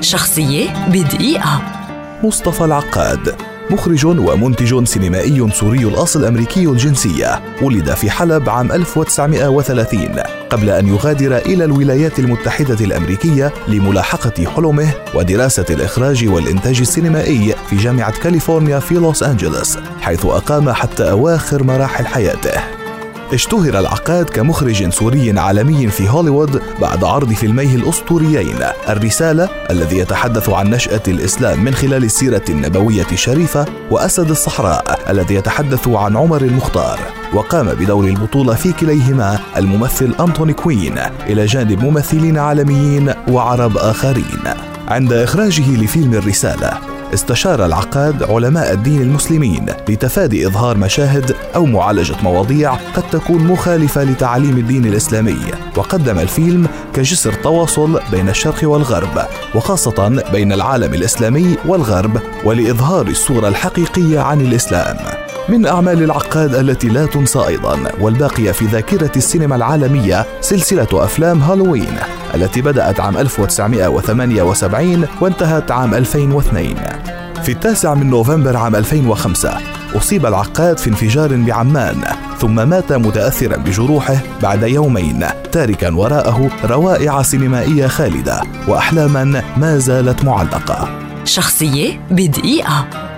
شخصية بدقيقة. مصطفى العقاد مخرج ومنتج سينمائي سوري الأصل أمريكي الجنسية ولد في حلب عام 1930 قبل أن يغادر إلى الولايات المتحدة الأمريكية لملاحقة حلمه ودراسة الإخراج والإنتاج السينمائي في جامعة كاليفورنيا في لوس أنجلوس حيث أقام حتى أواخر مراحل حياته. اشتهر العقاد كمخرج سوري عالمي في هوليوود بعد عرض فيلميه الأسطوريين. الرسالة الذي يتحدث عن نشأة الإسلام من خلال السيرة النبوية الشريفة وأسد الصحراء الذي يتحدث عن عمر المختار. وقام بدور البطولة في كليهما الممثل أنتوني كوين إلى جانب ممثلين عالميين وعرب آخرين. عند إخراجه لفيلم الرسالة استشار العقاد علماء الدين المسلمين لتفادي إظهار مشاهد أو معالجة مواضيع قد تكون مخالفة لتعاليم الدين الإسلامي وقدم الفيلم كجسر تواصل بين الشرق والغرب وخاصة بين العالم الإسلامي والغرب ولإظهار الصورة الحقيقية عن الإسلام. من أعمال العقاد التي لا تنسى أيضا والباقية في ذاكرة السينما العالمية سلسلة أفلام هالوين. التي بدأت عام 1978 وانتهت عام 2002 في التاسع من نوفمبر عام 2005 أصيب العقاد في انفجار بعمان ثم مات متأثرا بجروحه بعد يومين تاركا وراءه روائع سينمائية خالدة وأحلاما ما زالت معلقة. شخصية بدقيقة.